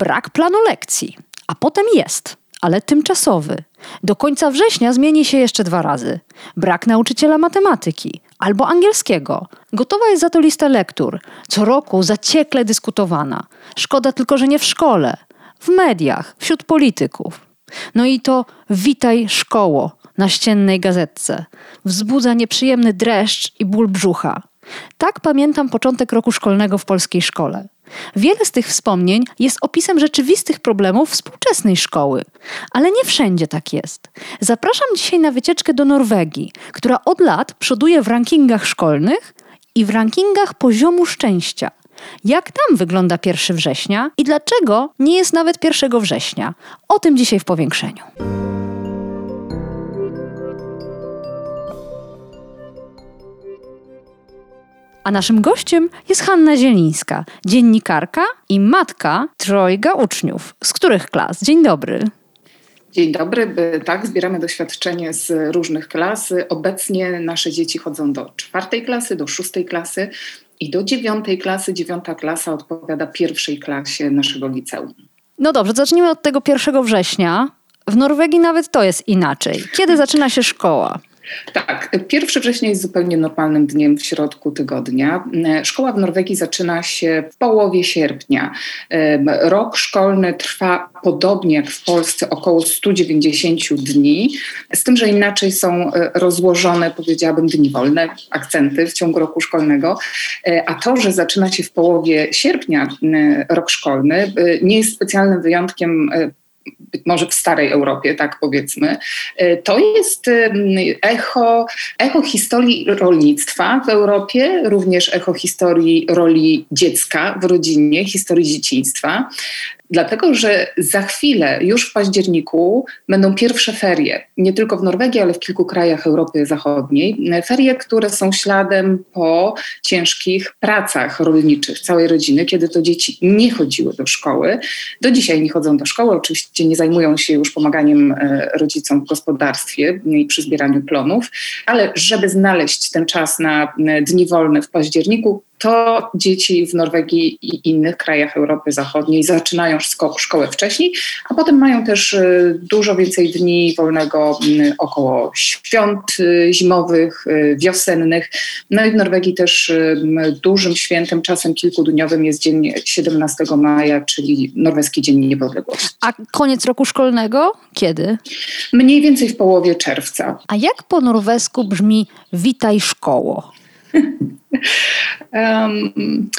Brak planu lekcji, a potem jest, ale tymczasowy. Do końca września zmieni się jeszcze dwa razy. Brak nauczyciela matematyki albo angielskiego. Gotowa jest za to lista lektur, co roku zaciekle dyskutowana. Szkoda tylko, że nie w szkole, w mediach, wśród polityków. No i to witaj szkoło na ściennej gazetce. Wzbudza nieprzyjemny dreszcz i ból brzucha. Tak pamiętam początek roku szkolnego w polskiej szkole. Wiele z tych wspomnień jest opisem rzeczywistych problemów współczesnej szkoły, ale nie wszędzie tak jest. Zapraszam dzisiaj na wycieczkę do Norwegii, która od lat przoduje w rankingach szkolnych i w rankingach poziomu szczęścia. Jak tam wygląda 1 września i dlaczego nie jest nawet 1 września? O tym dzisiaj w powiększeniu. A naszym gościem jest Hanna Zielińska, dziennikarka i matka trojga uczniów. Z których klas? Dzień dobry. Dzień dobry. Tak, zbieramy doświadczenie z różnych klas. Obecnie nasze dzieci chodzą do czwartej klasy, do szóstej klasy i do dziewiątej klasy. Dziewiąta klasa odpowiada pierwszej klasie naszego liceum. No dobrze, zacznijmy od tego 1 września. W Norwegii nawet to jest inaczej. Kiedy zaczyna się szkoła? Tak, 1 września jest zupełnie normalnym dniem w środku tygodnia. Szkoła w Norwegii zaczyna się w połowie sierpnia. Rok szkolny trwa podobnie jak w Polsce około 190 dni, z tym, że inaczej są e, rozłożone, powiedziałabym, dni wolne, akcenty w ciągu roku szkolnego. E, a to, że zaczyna się w połowie sierpnia rok szkolny, e, nie jest specjalnym wyjątkiem być może w starej Europie, tak powiedzmy, e, to jest echo, echo historii rolnictwa w Europie, również echo historii roli dziecka w rodzinie, historii dzieciństwa. Dlatego, że za chwilę, już w październiku, będą pierwsze ferie, nie tylko w Norwegii, ale w kilku krajach Europy Zachodniej. Ferie, które są śladem po ciężkich pracach rolniczych całej rodziny, kiedy to dzieci nie chodziły do szkoły. Do dzisiaj nie chodzą do szkoły, oczywiście nie zajmują się już pomaganiem e, rodzicom w gospodarstwie i przy zbieraniu plonów, ale żeby znaleźć ten czas na e, dni wolne w październiku, to dzieci w Norwegii i innych krajach Europy Zachodniej zaczynają szkołę wcześniej, a potem mają też y, dużo więcej dni wolnego mm, około świąt y, zimowych, y, wiosennych. No i w Norwegii też dużym świętem, czasem kilkudniowym jest dzień 17 maja, czyli norweski Dzień Niepodległości. A koniec roku szkolnego kiedy? Mniej więcej w połowie czerwca. A jak po norwesku brzmi witaj szkoło? Um,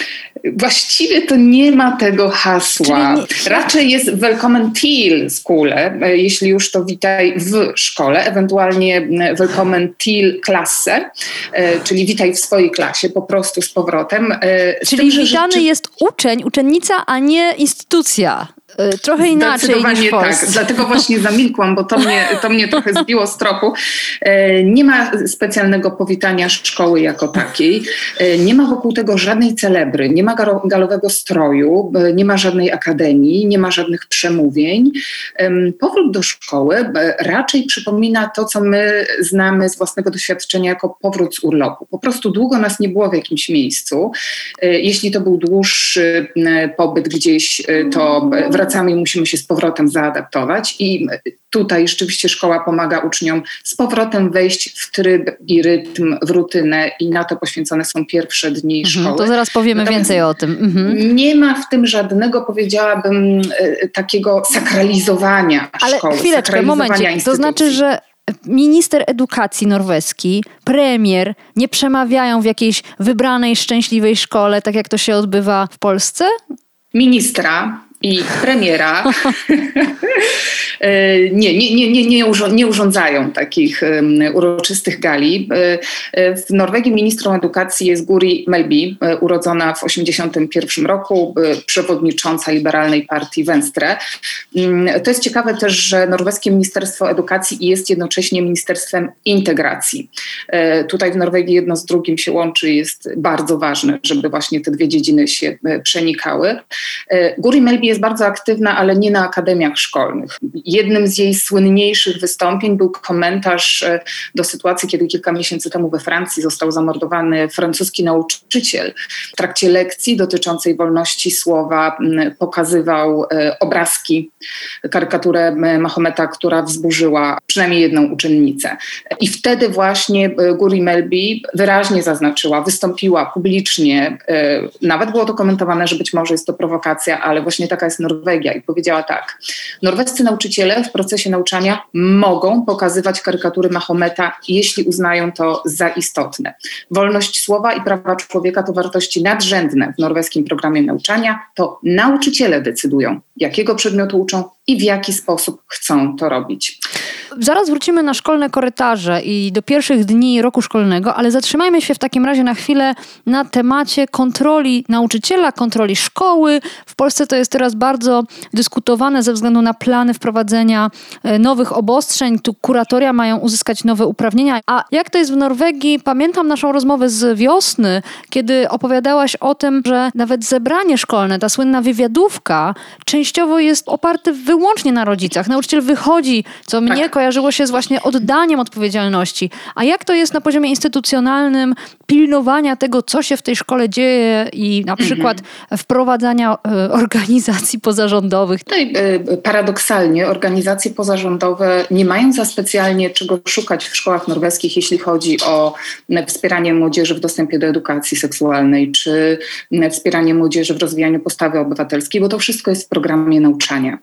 właściwie to nie ma tego hasła. Nie... Raczej jest Willkommen til skole, jeśli już to witaj w szkole, ewentualnie Willkommen til klasse, e, czyli witaj w swojej klasie po prostu z powrotem. E, z czyli tym, witany że... jest uczeń, uczennica, a nie instytucja. E, trochę inaczej niż w tak, dlatego właśnie zamilkłam, bo to mnie, to mnie trochę zbiło z tropu. E, nie ma specjalnego powitania szkoły jako takiej. E, nie ma wokół tego żadnej celebry, nie ma galowego stroju, nie ma żadnej akademii, nie ma żadnych przemówień. Powrót do szkoły raczej przypomina to, co my znamy z własnego doświadczenia jako powrót z urlopu. Po prostu długo nas nie było w jakimś miejscu. Jeśli to był dłuższy pobyt gdzieś, to wracamy wracamy i musimy się z powrotem zaadaptować. I tutaj rzeczywiście szkoła pomaga uczniom z powrotem wejść w tryb i rytm, w rutynę i na to poświęcone są pierwsze dni mhm, szkoły. To zaraz powiemy Natomiast więcej o tym. Mhm. Nie ma w tym żadnego, powiedziałabym, e, takiego sakralizowania Ale szkoły. Ale chwileczkę, momencie. To znaczy, że minister edukacji norweski, premier nie przemawiają w jakiejś wybranej, szczęśliwej szkole, tak jak to się odbywa w Polsce? Ministra i premiera nie, nie, nie, nie, nie, nie urządzają takich uroczystych gali. W Norwegii ministrą edukacji jest Guri Melby, urodzona w 1981 roku, przewodnicząca liberalnej partii Venstre. To jest ciekawe też, że norweskie Ministerstwo Edukacji jest jednocześnie Ministerstwem Integracji. Tutaj w Norwegii jedno z drugim się łączy, jest bardzo ważne, żeby właśnie te dwie dziedziny się przenikały. Guri Melby jest bardzo aktywna, ale nie na akademiach szkolnych. Jednym z jej słynniejszych wystąpień był komentarz e, do sytuacji, kiedy kilka miesięcy temu we Francji został zamordowany francuski nauczyciel. W trakcie lekcji dotyczącej wolności słowa pokazywał e, obrazki, karykaturę Mahometa, która wzburzyła przynajmniej jedną uczennicę. I wtedy właśnie e, Guri Melby wyraźnie zaznaczyła, wystąpiła publicznie, nawet było to komentowane, że być może jest to prowokacja, ale właśnie taka jest Norwegia i powiedziała tak. Norwescy nauczyciele w procesie nauczania mogą pokazywać karykatury Mahometa, jeśli uznają to za istotne. Wolność słowa i prawa człowieka to wartości nadrzędne w norweskim programie nauczania. To nauczyciele decydują, jakiego przedmiotu uczą i w jaki sposób chcą to robić. Zaraz wrócimy na szkolne korytarze i do pierwszych dni roku szkolnego, ale zatrzymajmy się w takim razie na chwilę na temacie kontroli nauczyciela, kontroli szkoły. W Polsce to jest teraz bardzo dyskutowane ze względu na plany wprowadzenia e, nowych obostrzeń. Tu kuratoria mają uzyskać nowe uprawnienia. A jak to jest w Norwegii? Pamiętam naszą rozmowę z wiosny, kiedy opowiadałaś o tym, że nawet zebranie szkolne, ta słynna wywiadówka, częściowo jest oparte wyłącznie na rodzicach. Nauczyciel wychodzi, co mnie tak kojarzyło się z właśnie oddaniem odpowiedzialności. A jak to jest na poziomie instytucjonalnym pilnowania tego, co się w tej szkole dzieje i na mhm. przykład wprowadzania e, organizacji pozarządowych? Tutaj e, paradoksalnie organizacje pozarządowe nie mają za specjalnie czego szukać w szkołach norweskich, jeśli chodzi o wspieranie młodzieży w dostępie do edukacji seksualnej, czy wspieranie młodzieży w rozwijaniu postawy obywatelskiej, bo to wszystko jest w programie nauczania.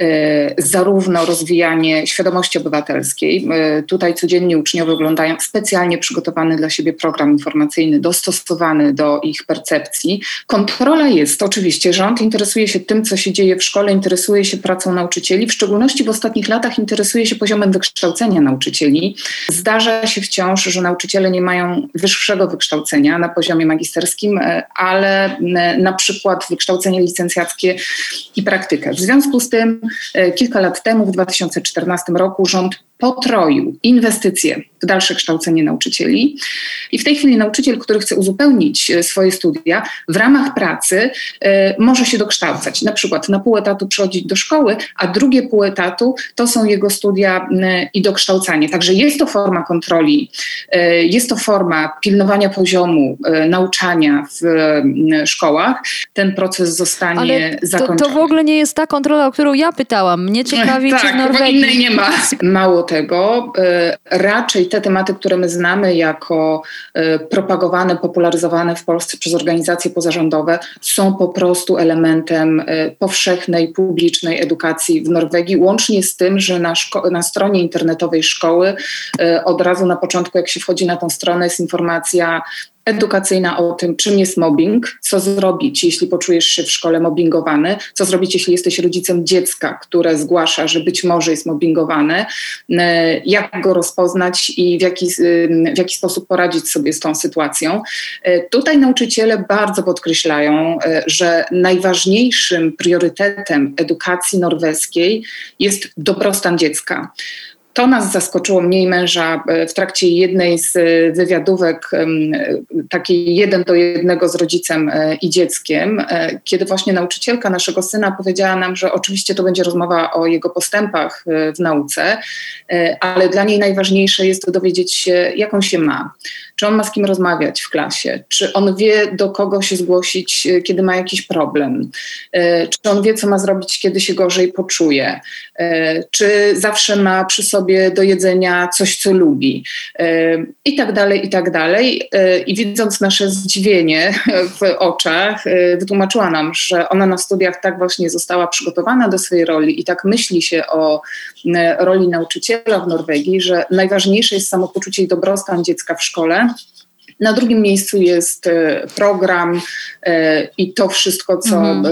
E, zarówno rozwijanie świadomości obywatelskiej. E, tutaj codziennie uczniowie oglądają specjalnie przygotowany dla siebie program informacyjny, dostosowany do ich percepcji. Kontrola jest, oczywiście, rząd interesuje się tym, co się dzieje w szkole, interesuje się pracą nauczycieli, w szczególności w ostatnich latach interesuje się poziomem wykształcenia nauczycieli. Zdarza się wciąż, że nauczyciele nie mają wyższego wykształcenia na poziomie magisterskim, e, ale na przykład wykształcenie licencjackie i praktykę. W związku z tym kilka lat temu, w 2014 roku, rząd potroił inwestycje w dalsze kształcenie nauczycieli. I w tej chwili nauczyciel, który chce uzupełnić e, swoje studia, w ramach pracy y, może się dokształcać. Na przykład na pół etatu przychodzić do szkoły, a drugie pół etatu to są jego studia i dokształcanie. Także jest to forma kontroli, y, jest to forma pilnowania poziomu nauczania w szkołach. Ten proces zostanie Ale zakończony. To, to w ogóle nie jest ta kontrola, o którą ja pytałam. Mnie ciekawi, tak, czy w Norwegii... innej nie ma. Mało tego, raczej te tematy, które my znamy jako e, propagowane, popularyzowane w Polsce przez organizacje pozarządowe, są po prostu elementem e, powszechnej, publicznej edukacji w Norwegii, łącznie z tym, że na, na stronie internetowej szkoły e, od razu na początku, jak się wchodzi na tą stronę, jest informacja edukacyjna o tym, czym jest mobbing, co zrobić, jeśli poczujesz się w szkole mobbingowany, co zrobić, jeśli jesteś rodzicem dziecka, które zgłasza, że być może jest mobbingowane, e, jak go rozpoznać i w jaki, w jaki sposób poradzić sobie z tą sytuacją. E, tutaj nauczyciele bardzo podkreślają, e, że najważniejszym priorytetem edukacji norweskiej jest dobrostan dziecka. To nas zaskoczyło mnie i męża e, w trakcie jednej z e, wywiadówek, takiej jeden do jednego z rodzicem e, i dzieckiem, kiedy właśnie nauczycielka naszego syna powiedziała nam, że oczywiście to będzie rozmowa o jego postępach w nauce, ale dla niej najważniejsze jest dowiedzieć się, jaką się ma. Czy on ma z kim rozmawiać w klasie, czy on wie, do kogo się zgłosić, e, kiedy ma jakiś problem, e, czy on wie, co ma zrobić, kiedy się gorzej poczuje, e, czy zawsze ma przy sobie do jedzenia coś, co lubi, i tak dalej, i tak dalej. I widząc nasze zdziwienie w oczach, wytłumaczyła nam, że ona na studiach tak właśnie została przygotowana do swojej roli i tak myśli się o roli nauczyciela w Norwegii, że najważniejsze jest samopoczucie i dobrostan dziecka w szkole, Na drugim miejscu jest e, program e, i to wszystko, co mhm.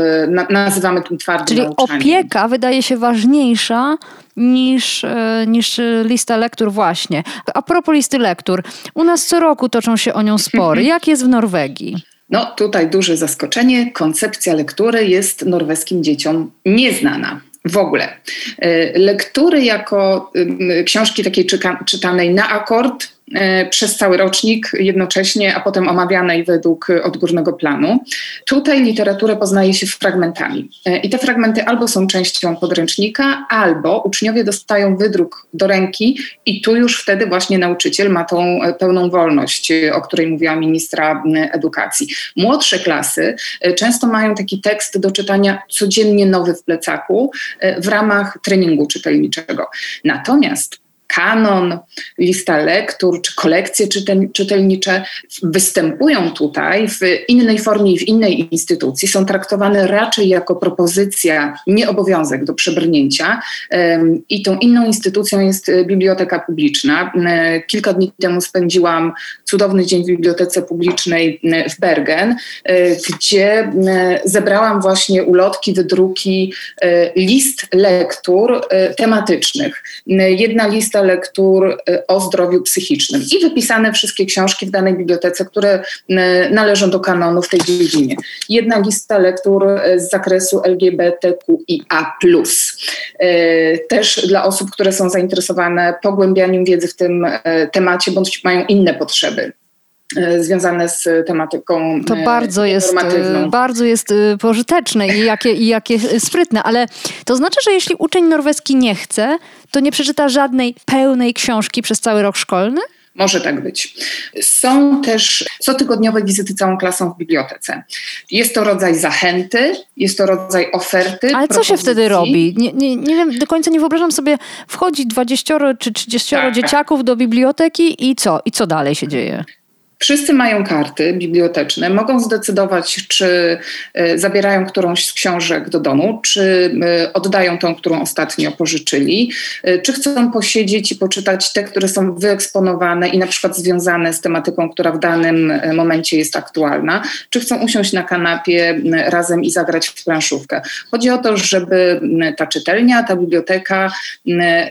E, nazywamy tym twardym Czyli nauczaniem. opieka wydaje się ważniejsza niż, niż lista lektur właśnie. A propos listy lektur, u nas co roku toczą się o nią spory. Jak jest w Norwegii? No tutaj duże zaskoczenie. Koncepcja lektury jest norweskim dzieciom nieznana. W ogóle. Lektury jako książki takiej czytanej na akord przez cały rocznik jednocześnie, a potem omawianej według odgórnego planu. Tutaj literaturę poznaje się fragmentami. E, I te fragmenty albo są częścią podręcznika, albo uczniowie dostają wydruk do ręki i tu już wtedy właśnie nauczyciel ma tą e, pełną wolność, o której mówiła ministra edukacji. Młodsze klasy często mają taki tekst do czytania codziennie nowy w plecaku w ramach treningu czytelniczego. Natomiast kanon, lista lektur czy kolekcje czytelnicze występują tutaj w innej formie i w innej instytucji, są traktowane raczej jako propozycja, nie obowiązek do przebrnięcia. I tą inną instytucją jest Biblioteka Publiczna. Kilka dni temu spędziłam cudowny dzień w Bibliotece Publicznej w Bergen, gdzie zebrałam właśnie ulotki, wydruki list lektur tematycznych. Jedna lista lektur y, o zdrowiu psychicznym i wypisane wszystkie książki w danej bibliotece, które y, należą do kanonu w tej dziedzinie. Jedna lista lektur y, z zakresu LGBTQIA. Też dla osób, które są zainteresowane pogłębianiem wiedzy w tym temacie bądź mają inne potrzeby. E, związane z tematyką To e, bardzo jest, e, bardzo jest pożyteczne i jakie, i jakie sprytne, ale to znaczy, że jeśli uczeń norweski nie chce, to nie przeczyta żadnej pełnej książki przez cały rok szkolny? Może tak być. Są też cotygodniowe wizyty całą klasą w bibliotece. Jest to rodzaj zachęty, jest to rodzaj oferty. Ale propozycji. co się wtedy robi? Nie, nie, nie wiem, do końca nie wyobrażam sobie, wchodzi 20 czy 30 tak. dzieciaków do biblioteki i co? I co dalej się dzieje? Wszyscy mają karty biblioteczne, mogą zdecydować, czy e, zabierają którąś z książek do domu, czy e, oddają tą, którą ostatnio pożyczyli, e, czy chcą posiedzieć i poczytać te, które są wyeksponowane i na przykład związane z tematyką, która w danym momencie jest aktualna, czy chcą usiąść na kanapie razem i zagrać w planszówkę. Chodzi o to, żeby ta czytelnia, ta biblioteka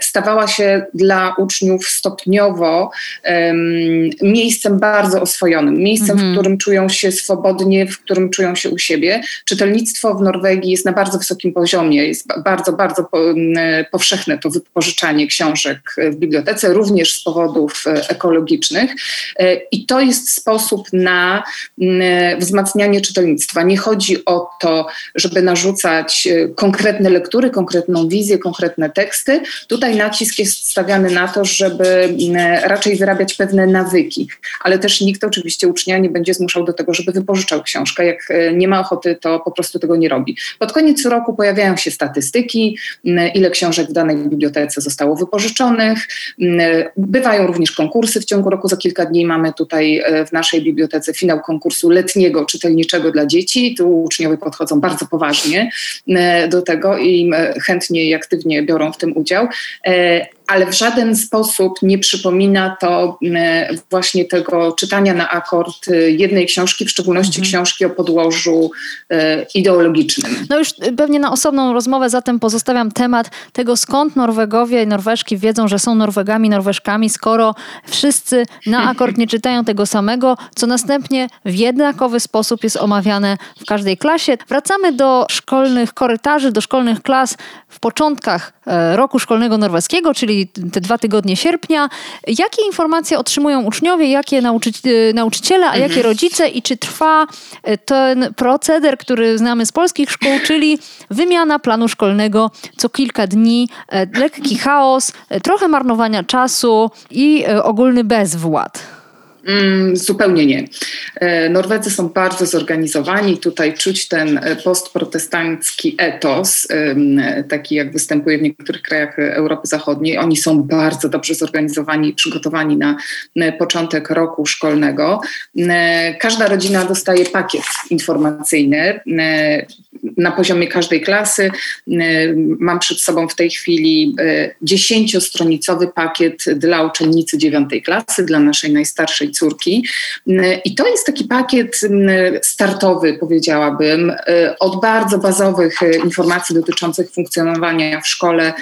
stawała się dla uczniów stopniowo um, miejscem bardzo oswojonym, miejscem, mm -hmm. w mhm. którym czują się swobodnie, w którym czują się u siebie. Czytelnictwo w Norwegii jest na bardzo wysokim poziomie, jest bardzo, bardzo po, powszechne to wypożyczanie książek w bibliotece, również z powodów e, ekologicznych. E, I to jest sposób na wzmacnianie czytelnictwa. Nie chodzi o to, żeby narzucać e, konkretne lektury, konkretną wizję, konkretne teksty. Tutaj nacisk jest stawiany na to, żeby raczej wyrabiać pewne nawyki, ale też nie nikt oczywiście ucznia nie będzie zmuszał do tego, żeby wypożyczał książkę. Jak e, nie ma ochoty, to po prostu tego nie robi. Pod koniec roku pojawiają się statystyki, ile książek w danej bibliotece zostało wypożyczonych. Bywają również konkursy w ciągu roku. Za kilka dni mamy tutaj e, w naszej bibliotece finał konkursu letniego, czytelniczego dla dzieci. Tu uczniowie podchodzą bardzo poważnie do tego i chętnie i aktywnie biorą w tym udział e, ale w żaden sposób nie przypomina to e, właśnie tego czytania na akord e, jednej książki, w szczególności mhm. książki o podłożu e, ideologicznym. No już pewnie na osobną rozmowę zatem pozostawiam temat tego, skąd Norwegowie i Norweżki wiedzą, że są Norwegami, Norweżkami, skoro wszyscy na akord nie czytają tego samego, co następnie w jednakowy sposób jest omawiane w każdej klasie. Wracamy do szkolnych korytarzy, do szkolnych klas w początkach roku szkolnego norweskiego, czyli te dwa tygodnie sierpnia. Jakie informacje otrzymują uczniowie, jakie nauczy y, nauczyciele, a jakie mhm. rodzice i czy trwa y, ten proceder, który znamy z polskich szkół, czyli wymiana planu szkolnego co kilka dni, y, lekki chaos, trochę marnowania czasu i ogólny bezwład. Mm, zupełnie nie. E, Norwedzy są bardzo zorganizowani. Tutaj czuć ten e, postprotestancki etos, taki jak występuje w niektórych krajach Europy Zachodniej. Oni są bardzo dobrze zorganizowani przygotowani na początek roku szkolnego. Każda rodzina dostaje pakiet informacyjny na poziomie każdej klasy. Mam przed sobą w tej chwili dziesięciostronicowy pakiet dla uczennicy dziewiątej klasy, dla naszej najstarszej córki. I to jest taki pakiet startowy, powiedziałabym, od bardzo bazowych informacji dotyczących funkcjonowania w szkole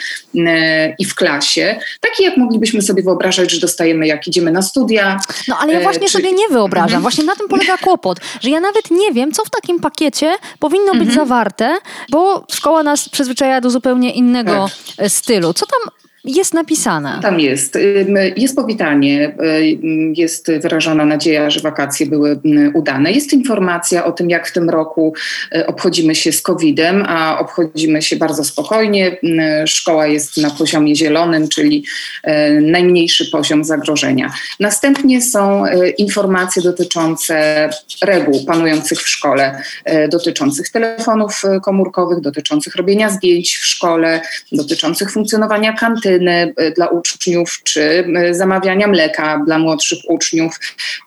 i w klasie, taki jak moglibyśmy sobie wyobrażać, że dostajemy, jak idziemy na studia. No ale ja właśnie czy... sobie nie wyobrażam. Mhm. Właśnie na tym polega kłopot, że ja nawet nie wiem, co w takim pakiecie powinno być mhm. zawarte, bo szkoła nas przyzwyczaja do zupełnie innego tak. stylu. Co tam jest napisane? Tam jest. Jest powitanie, jest wyrażona nadzieja, że wakacje były udane. Jest informacja o tym, jak w tym roku e, obchodzimy się z COVID-em, a obchodzimy się bardzo spokojnie. Szkoła jest na poziomie zielonym, czyli e, najmniejszy poziom zagrożenia. Następnie są informacje dotyczące reguł panujących w szkole, dotyczących telefonów komórkowych, dotyczących robienia zdjęć w szkole, dotyczących funkcjonowania kantyny E, dla uczniów, czy e, zamawiania mleka dla młodszych uczniów,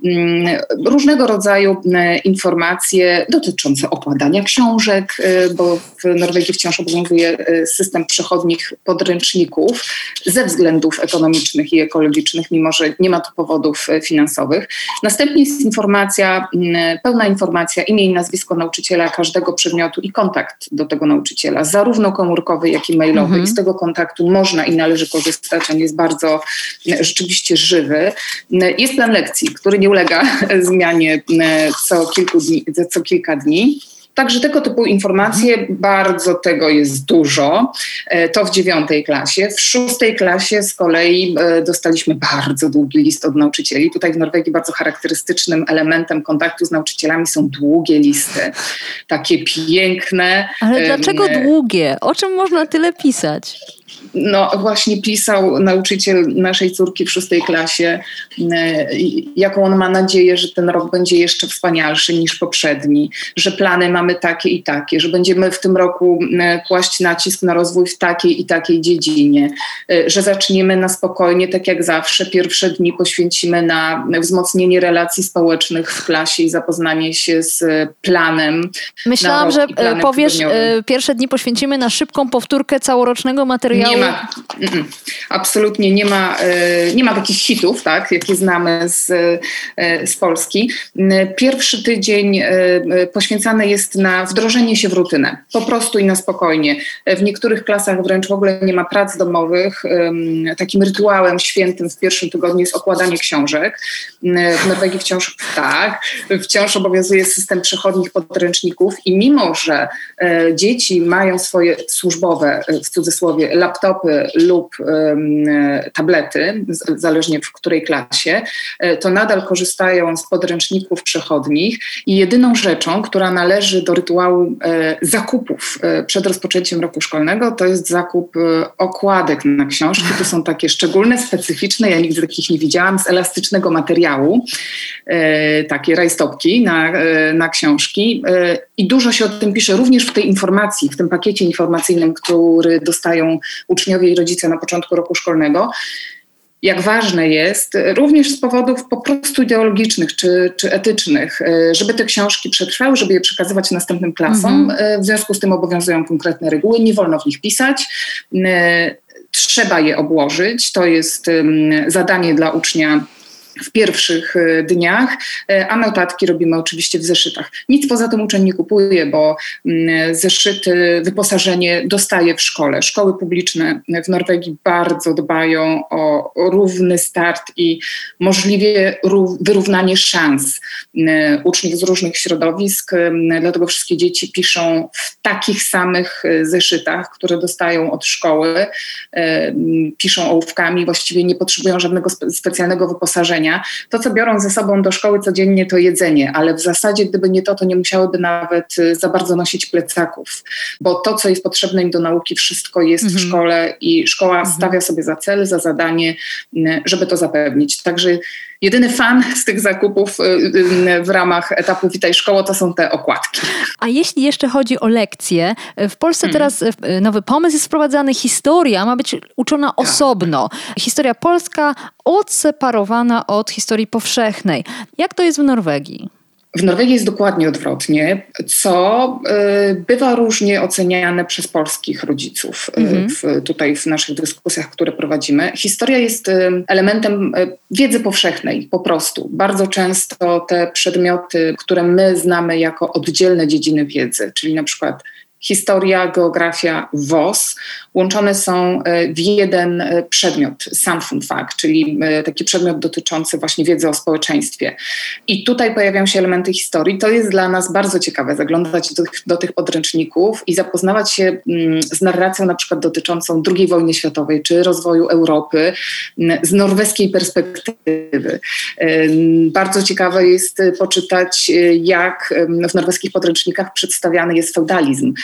mm, różnego rodzaju e, informacje dotyczące okładania książek, bo w Norwegii wciąż obowiązuje system przechodnich podręczników ze względów ekonomicznych i ekologicznych, mimo że nie ma tu powodów finansowych. Następnie jest informacja, mm, pełna informacja, imię i nazwisko nauczyciela każdego przedmiotu i kontakt do tego nauczyciela, zarówno komórkowy, jak i mailowy. Mhm. I z tego kontaktu można i należy należy korzystać, on jest bardzo e, rzeczywiście żywy. E, jest plan lekcji, który nie ulega zmianie e, co, kilku dni, co kilka dni. Także tego typu informacje, bardzo tego jest dużo. To w dziewiątej klasie. W szóstej klasie z kolei dostaliśmy bardzo długi list od nauczycieli. Tutaj w Norwegii bardzo charakterystycznym elementem kontaktu z nauczycielami są długie listy. Takie piękne. Ale dlaczego długie? O czym można tyle pisać? No właśnie pisał nauczyciel naszej córki w szóstej klasie, e, jaką on ma nadzieję, że ten rok będzie jeszcze wspanialszy niż poprzedni, że plany mamy takie i takie, że będziemy w tym roku e, kłaść nacisk na rozwój w takiej i takiej dziedzinie, e, że zaczniemy na spokojnie, tak jak zawsze, pierwsze dni poświęcimy na wzmocnienie relacji społecznych w klasie i zapoznanie się z planem. Myślałam, że powiesz, pierwsze dni poświęcimy na szybką powtórkę całorocznego materiału nie ma, absolutnie nie ma, e, nie ma takich hitów, tak, jakie znamy z, e, z Polski. Pierwszy tydzień e, poświęcany jest na wdrożenie się w rutynę, po prostu i na spokojnie. W niektórych klasach wręcz w ogóle nie ma prac domowych. Takim rytuałem świętym w pierwszym tygodniu jest okładanie książek. W Norwegii wciąż tak, wciąż obowiązuje system przechodnich podręczników i mimo, że dzieci mają swoje służbowe, w cudzysłowie, laptopy, lub tablety, zależnie w której klasie, e, to nadal korzystają z podręczników przechodnich i jedyną rzeczą, która należy do rytuału e, zakupów e, przed rozpoczęciem roku szkolnego, to jest zakup okładek na książki. To są takie szczególne, specyficzne, ja nigdy takich nie widziałam, z elastycznego materiału, takie rajstopki na, na książki i dużo się o tym pisze również w tej informacji, w tym pakiecie informacyjnym, który dostają uczniowie i rodzice na początku roku szkolnego, jak ważne jest, również z powodów po prostu ideologicznych czy, czy etycznych, e, żeby te książki przetrwały, żeby je przekazywać następnym klasom. Mhm. E, w związku z tym obowiązują konkretne reguły, nie wolno w nich pisać. E, trzeba je obłożyć. To jest zadanie dla ucznia w pierwszych e, dniach, e, a notatki robimy oczywiście w zeszytach. Nic poza tym uczeń nie kupuje, bo mm, zeszyty, wyposażenie dostaje w szkole. Szkoły publiczne w Norwegii bardzo dbają o równy start i możliwie wyrównanie szans uczniów z różnych środowisk. Dlatego wszystkie dzieci piszą w takich samych e, zeszytach, które dostają od szkoły. Piszą ołówkami, właściwie nie potrzebują żadnego specjalnego wyposażenia to, co biorą ze sobą do szkoły codziennie, to jedzenie, ale w zasadzie, gdyby nie to, to nie musiałyby nawet y, za bardzo nosić plecaków, bo to, co jest potrzebne im do nauki, wszystko jest mhm. w szkole i szkoła mhm. stawia sobie za cel, za zadanie, y, żeby to zapewnić. Także jedyny fan z tych zakupów y, y, w ramach etapu Witaj Szkoło to są te okładki. A jeśli jeszcze chodzi o lekcje, w Polsce hmm. teraz y, nowy pomysł jest wprowadzany, historia ma być uczona tak. osobno. Historia polska odseparowana od historii powszechnej. Jak to jest w Norwegii? W Norwegii jest dokładnie odwrotnie, co y, bywa różnie oceniane przez polskich rodziców y, mhm. w, tutaj w naszych dyskusjach, które prowadzimy. Historia jest y, elementem wiedzy powszechnej po prostu. Bardzo często te przedmioty, które my znamy jako oddzielne dziedziny wiedzy, czyli na przykład historia, geografia, WOS łączone są e, w jeden e, przedmiot, sam fun fact, czyli e, taki przedmiot dotyczący właśnie wiedzy o społeczeństwie. I tutaj pojawiają się elementy historii. To jest dla nas bardzo ciekawe, zaglądać do, do tych podręczników i zapoznawać się mm, z narracją na przykład dotyczącą II wojny światowej czy rozwoju Europy mm, z norweskiej perspektywy. Bardzo ciekawe jest poczytać, jak w norweskich podręcznikach przedstawiany jest feudalizm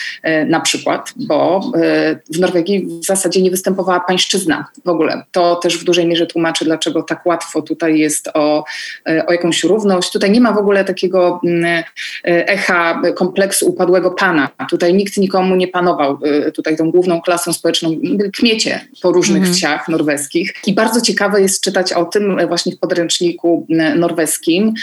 na przykład, bo e, w Norwegii w zasadzie nie występowała pańszczyzna w ogóle. To też w dużej mierze tłumaczy, dlaczego tak łatwo tutaj jest o, e, o jakąś równość. Tutaj nie ma w ogóle takiego mm, echa kompleksu upadłego pana. Tutaj nikt nikomu nie panował. Tutaj tą główną klasą społeczną kmiecie po różnych mhm. wsiach norweskich. I bardzo ciekawe jest czytać o tym właśnie w podręczniku norweskim,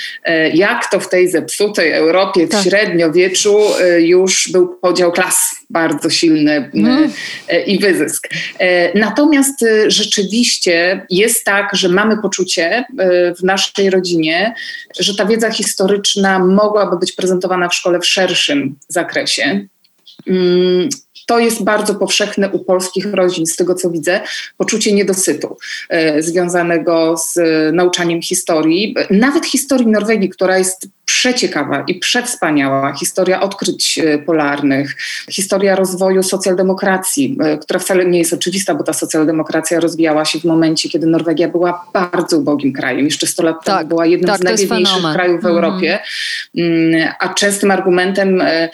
jak to w tej zepsutej Europie w tak. średniowieczu już był podział klas bardzo silny mm. i wyzysk. E, natomiast rzeczywiście jest tak, że mamy poczucie w naszej rodzinie, że ta wiedza historyczna mogłaby być prezentowana w szkole w szerszym zakresie. Mm, to jest bardzo powszechne u polskich rodzin, z tego co widzę, poczucie niedosytu związanego z nauczaniem historii, nawet historii Norwegii, która jest przeciekawa i przewspaniała historia odkryć e, polarnych, historia rozwoju socjaldemokracji, e, która wcale nie jest oczywista, bo ta socjaldemokracja rozwijała się w momencie, kiedy Norwegia była bardzo ubogim krajem. Jeszcze 100 lat tak, temu była jednym tak, z najbiedniejszych krajów w mhm. Europie, mm. a częstym argumentem e,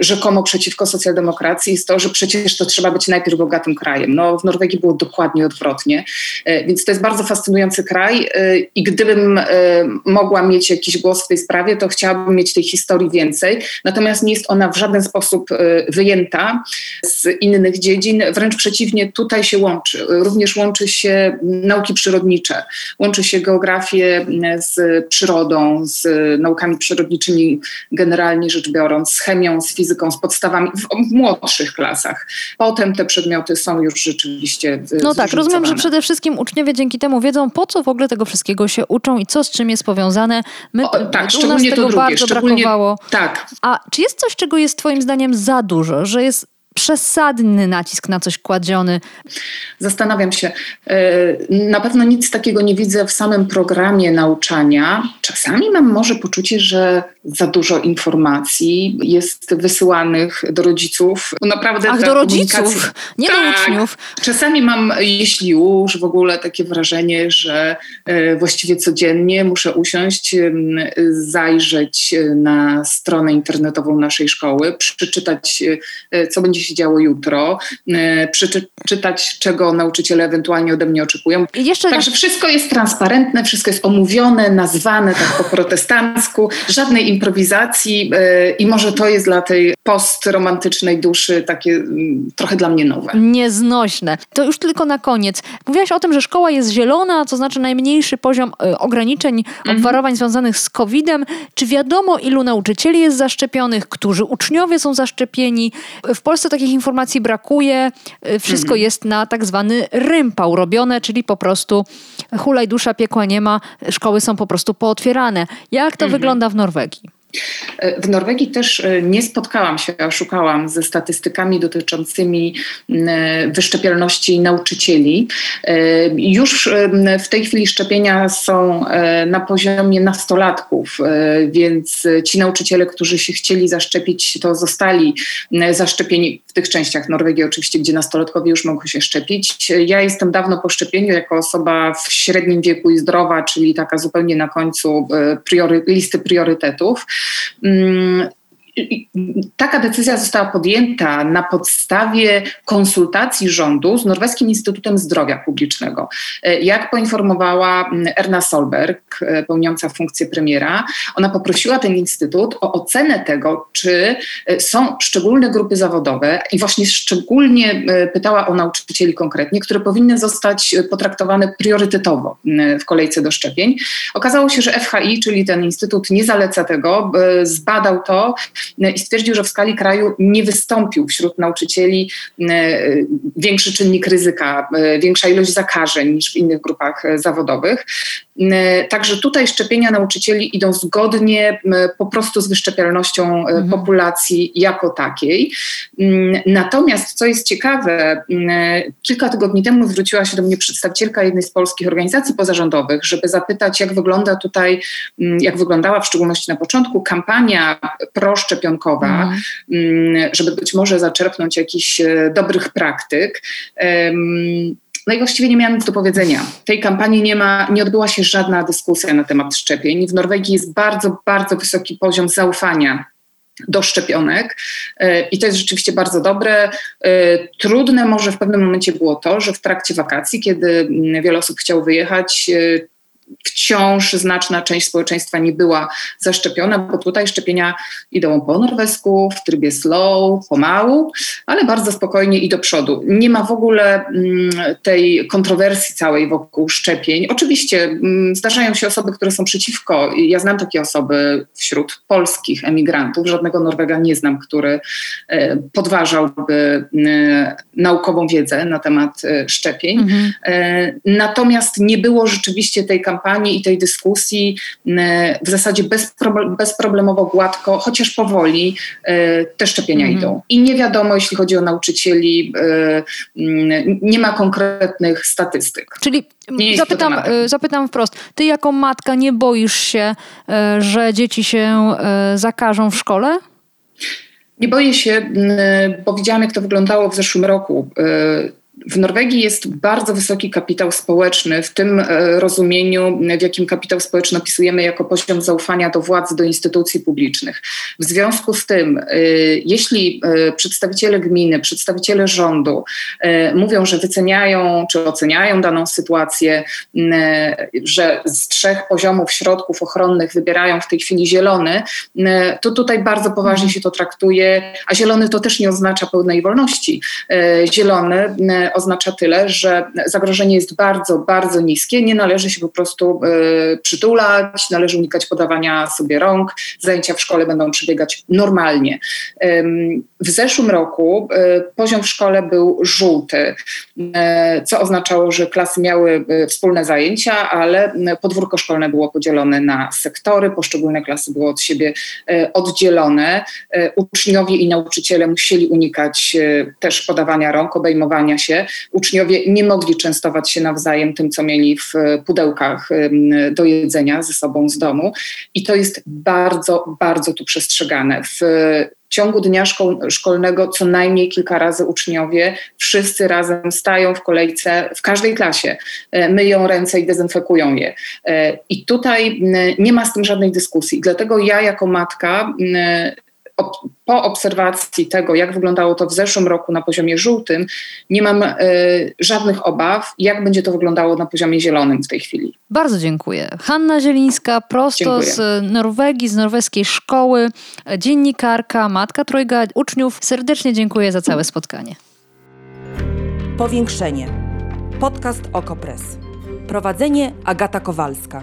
rzekomo przeciwko socjaldemokracji jest to, że przecież to trzeba być najpierw bogatym krajem. No, w Norwegii było dokładnie odwrotnie, więc to jest bardzo fascynujący kraj i gdybym mogła mieć jakiś głos w tej sprawie, to chciałabym mieć tej historii więcej. Natomiast nie jest ona w żaden sposób y, wyjęta z innych dziedzin. Wręcz przeciwnie, tutaj się łączy. Również łączy się nauki przyrodnicze, łączy się geografię y, z przyrodą, z naukami przyrodniczymi generalnie rzecz biorąc, z chemią, z fizyką, z podstawami w, młodszych klasach. Potem te przedmioty są już rzeczywiście. Y, no tak, rozumiem, że przede wszystkim uczniowie dzięki temu wiedzą, po co w ogóle tego wszystkiego się uczą i co z czym jest powiązane. My, o, tak, szczególnie tego to drugie. bardzo brakowało. Tak. A czy jest coś, czego jest twoim zdaniem za dużo, że jest przesadny nacisk na coś kładziony. Zastanawiam się. E, na pewno nic takiego nie widzę w samym programie nauczania. Czasami mam może poczucie, że za dużo informacji jest wysyłanych do rodziców. Naprawdę Ach, do rodziców, nie tak, do uczniów. Czasami mam, jeśli już, w ogóle takie wrażenie, że e, właściwie codziennie muszę usiąść, zajrzeć na stronę internetową naszej szkoły, przeczytać, e, co będzie się działo jutro, e, przeczytać, czego nauczyciele ewentualnie ode mnie oczekują. Jeszcze Także wszystko jest transparentne, wszystko jest omówione, nazwane tak po protestancku, żadnej improwizacji e, i może to jest dla tej postromantycznej duszy takie trochę dla mnie nowe. Nieznośne. To już tylko na koniec. Mówiłaś o tym, że szkoła jest zielona, to znaczy najmniejszy poziom e, ograniczeń, mhm. obwarowań związanych z COVID-em. Czy wiadomo, ilu nauczycieli jest zaszczepionych, którzy uczniowie są zaszczepieni? W Polsce takich informacji brakuje. E, wszystko mhm. jest na tak zwany rympał robione, czyli po prostu hulaj dusza, piekła nie ma, szkoły są po prostu pootwierane. Jak to mhm. wygląda w Norwegii? W Norwegii też e, nie spotkałam się, a szukałam ze statystykami dotyczącymi wyszczepialności nauczycieli. E, już w tej chwili szczepienia są e, na poziomie nastolatków, więc ci nauczyciele, którzy się chcieli zaszczepić, to zostali zaszczepieni w tych częściach Norwegii, oczywiście, gdzie nastolatkowie już mogą się szczepić. Ja jestem dawno po szczepieniu, jako osoba w średnim wieku i zdrowa, czyli taka zupełnie na końcu priory, listy priorytetów. Mmh, taka decyzja została podjęta na podstawie konsultacji rządu z Norweskim Instytutem Zdrowia Publicznego. Jak poinformowała Erna Solberg, pełniąca funkcję premiera, ona poprosiła ten instytut o ocenę tego, czy są szczególne grupy zawodowe i właśnie szczególnie pytała o nauczycieli konkretnie, które powinny zostać potraktowane priorytetowo w kolejce do szczepień. Okazało się, że FHI, czyli ten instytut nie zaleca tego, zbadał to i stwierdził, że w skali kraju nie wystąpił wśród nauczycieli e, większy czynnik ryzyka, e, większa ilość zakażeń niż w innych grupach e, zawodowych. Także tutaj szczepienia nauczycieli idą zgodnie po prostu z wyszczepialnością mhm. populacji jako takiej. Natomiast, co jest ciekawe, kilka tygodni temu zwróciła się do mnie przedstawicielka jednej z polskich organizacji pozarządowych, żeby zapytać, jak wygląda tutaj, jak wyglądała w szczególności na początku kampania proszczepionkowa, mhm. żeby być może zaczerpnąć jakichś e, dobrych praktyk. No i właściwie nie miałam nic do powiedzenia. W tej kampanii nie, ma, nie odbyła się żadna dyskusja na temat szczepień. W Norwegii jest bardzo, bardzo wysoki poziom zaufania do szczepionek e, i to jest rzeczywiście bardzo dobre. E, trudne może w pewnym momencie było to, że w trakcie wakacji, kiedy mm, wiele osób chciało wyjechać, wciąż znaczna część społeczeństwa nie była zaszczepiona, bo tutaj szczepienia idą po norwesku, w trybie slow, pomału, ale bardzo spokojnie i do przodu. Nie ma w ogóle mm, tej kontrowersji całej wokół szczepień. Oczywiście mm, zdarzają się osoby, które są przeciwko. Ja znam takie osoby wśród polskich emigrantów. Żadnego Norwega nie znam, który e, podważałby e, naukową wiedzę na temat e, szczepień. Mhm. Natomiast nie było rzeczywiście tej kampanii kampanii i tej dyskusji w zasadzie bezproblemowo, gładko, chociaż powoli e, te szczepienia mhm. idą. I nie wiadomo, jeśli chodzi o nauczycieli, e, nie ma konkretnych statystyk. Czyli zapytam, e, zapytam wprost, ty jako matka nie boisz się, że dzieci się zakażą w szkole? Nie boję się, bo widziałam, jak to wyglądało w zeszłym roku w Norwegii jest bardzo wysoki kapitał społeczny, w tym e, rozumieniu, w jakim kapitał społeczny opisujemy jako poziom zaufania do władzy, do instytucji publicznych. W związku z tym, e, jeśli e, przedstawiciele gminy, przedstawiciele rządu mówią, że wyceniają czy oceniają daną sytuację, że z trzech poziomów środków ochronnych wybierają w tej chwili zielony, to tutaj bardzo poważnie się to traktuje, a zielony to też nie oznacza pełnej wolności. Zielony oznacza tyle, że zagrożenie jest bardzo, bardzo niskie. Nie należy się po prostu y, przytulać, należy unikać podawania sobie rąk. Zajęcia w szkole będą przebiegać normalnie. W zeszłym roku y, poziom w szkole był żółty, y, co oznaczało, że klasy miały wspólne zajęcia, ale podwórko szkolne było podzielone na sektory, poszczególne klasy były od siebie oddzielone. Uczniowie i nauczyciele musieli unikać też podawania rąk, obejmowania się uczniowie nie mogli częstować się nawzajem tym, co mieli w pudełkach do jedzenia ze sobą z domu. I to jest bardzo, bardzo tu przestrzegane. W ciągu dnia szkol, szkolnego co najmniej kilka razy uczniowie wszyscy razem stają w kolejce w każdej klasie, e, myją ręce i dezynfekują je. E, I tutaj nie ma z tym żadnej dyskusji. Dlatego ja jako matka po obserwacji tego, jak wyglądało to w zeszłym roku na poziomie żółtym, nie mam y, żadnych obaw, jak będzie to wyglądało na poziomie zielonym w tej chwili. Bardzo dziękuję. Hanna Zielińska, prosto dziękuję. z Norwegii, z norweskiej szkoły, dziennikarka, matka trojga uczniów. Serdecznie dziękuję za całe spotkanie. Powiększenie. Podcast OKO.press. Prowadzenie Agata Kowalska.